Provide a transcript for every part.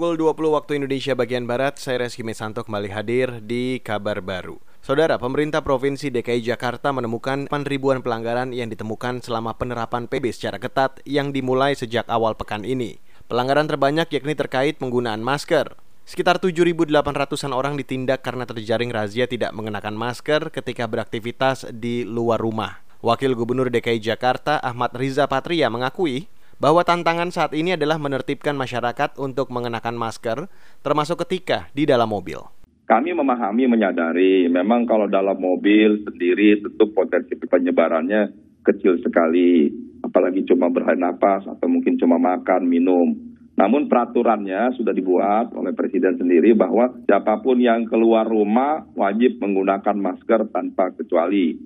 Pukul 20 waktu Indonesia bagian Barat, saya Reski Mesanto kembali hadir di Kabar Baru. Saudara, pemerintah Provinsi DKI Jakarta menemukan ribuan pelanggaran yang ditemukan selama penerapan PB secara ketat yang dimulai sejak awal pekan ini. Pelanggaran terbanyak yakni terkait penggunaan masker. Sekitar 7.800-an orang ditindak karena terjaring razia tidak mengenakan masker ketika beraktivitas di luar rumah. Wakil Gubernur DKI Jakarta Ahmad Riza Patria mengakui bahwa tantangan saat ini adalah menertibkan masyarakat untuk mengenakan masker, termasuk ketika di dalam mobil. Kami memahami, menyadari, memang kalau dalam mobil sendiri tentu potensi penyebarannya kecil sekali, apalagi cuma bernapas atau mungkin cuma makan, minum. Namun peraturannya sudah dibuat oleh Presiden sendiri bahwa siapa pun yang keluar rumah wajib menggunakan masker tanpa kecuali.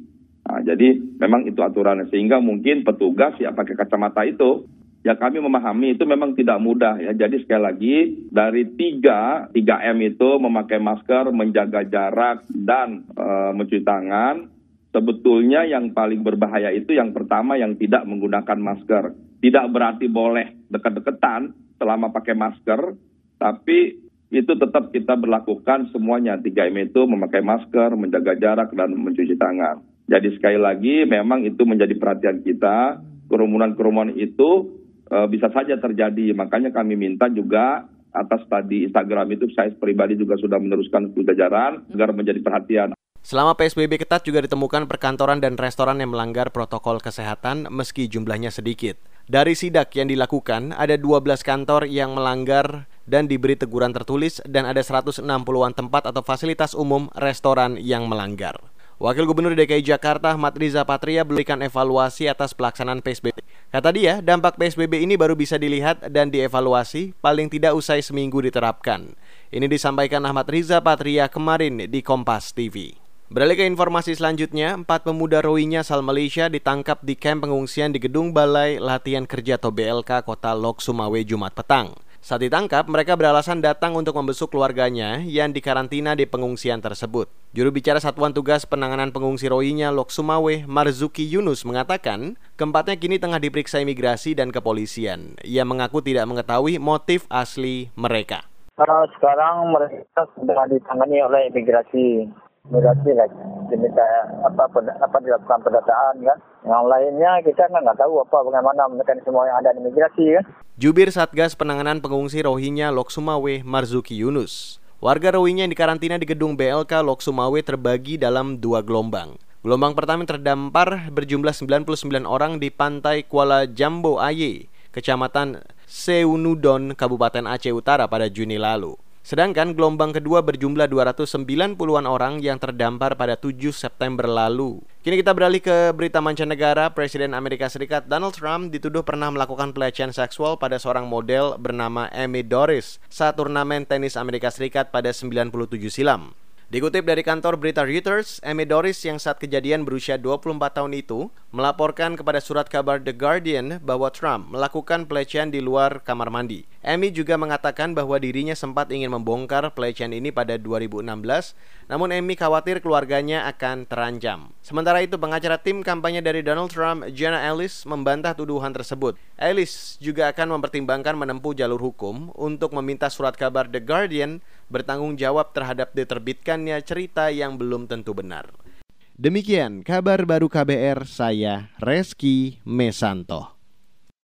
Nah, jadi memang itu aturannya sehingga mungkin petugas ya pakai kacamata itu ya kami memahami itu memang tidak mudah ya. Jadi sekali lagi dari tiga, tiga M itu memakai masker, menjaga jarak, dan e, mencuci tangan, sebetulnya yang paling berbahaya itu yang pertama yang tidak menggunakan masker. Tidak berarti boleh dekat-dekatan selama pakai masker, tapi itu tetap kita berlakukan semuanya. tiga m itu memakai masker, menjaga jarak, dan mencuci tangan. Jadi sekali lagi memang itu menjadi perhatian kita. Kerumunan-kerumunan itu uh, bisa saja terjadi. Makanya kami minta juga atas tadi Instagram itu saya pribadi juga sudah meneruskan jajaran agar menjadi perhatian. Selama PSBB ketat juga ditemukan perkantoran dan restoran yang melanggar protokol kesehatan meski jumlahnya sedikit. Dari sidak yang dilakukan, ada 12 kantor yang melanggar dan diberi teguran tertulis dan ada 160-an tempat atau fasilitas umum restoran yang melanggar. Wakil Gubernur DKI Jakarta Ahmad Riza Patria berikan evaluasi atas pelaksanaan PSBB. Kata dia, dampak PSBB ini baru bisa dilihat dan dievaluasi paling tidak usai seminggu diterapkan. Ini disampaikan Ahmad Riza Patria kemarin di Kompas TV. Beralih ke informasi selanjutnya, empat pemuda Rohingya asal Malaysia ditangkap di kamp pengungsian di Gedung Balai Latihan Kerja atau BLK Kota Lok Sumawe Jumat petang. Saat ditangkap, mereka beralasan datang untuk membesuk keluarganya yang dikarantina di pengungsian tersebut. Juru bicara Satuan Tugas Penanganan Pengungsi Rohingya Lok Sumawe, Marzuki Yunus mengatakan, keempatnya kini tengah diperiksa imigrasi dan kepolisian. Ia mengaku tidak mengetahui motif asli mereka. Sekarang mereka sudah ditangani oleh imigrasi migrasi lah diminta apa apa dilakukan pendataan kan yang lainnya kita kan nggak tahu apa bagaimana mekanisme yang ada di migrasi kan Jubir Satgas Penanganan Pengungsi Rohingya Lok Sumawe Marzuki Yunus Warga Rohingya yang dikarantina di gedung BLK Lok Sumawe terbagi dalam dua gelombang. Gelombang pertama terdampar berjumlah 99 orang di pantai Kuala Jambo Aye, Kecamatan Seunudon, Kabupaten Aceh Utara pada Juni lalu. Sedangkan gelombang kedua berjumlah 290-an orang yang terdampar pada 7 September lalu. Kini kita beralih ke berita mancanegara. Presiden Amerika Serikat Donald Trump dituduh pernah melakukan pelecehan seksual pada seorang model bernama Amy Doris saat turnamen tenis Amerika Serikat pada 97 silam. Dikutip dari kantor berita Reuters, Amy Doris yang saat kejadian berusia 24 tahun itu melaporkan kepada surat kabar The Guardian bahwa Trump melakukan pelecehan di luar kamar mandi. Amy juga mengatakan bahwa dirinya sempat ingin membongkar pelecehan ini pada 2016, namun Amy khawatir keluarganya akan terancam. Sementara itu, pengacara tim kampanye dari Donald Trump, Jenna Ellis, membantah tuduhan tersebut. Ellis juga akan mempertimbangkan menempuh jalur hukum untuk meminta surat kabar The Guardian bertanggung jawab terhadap diterbitkannya cerita yang belum tentu benar. Demikian kabar baru KBR saya Reski Mesanto.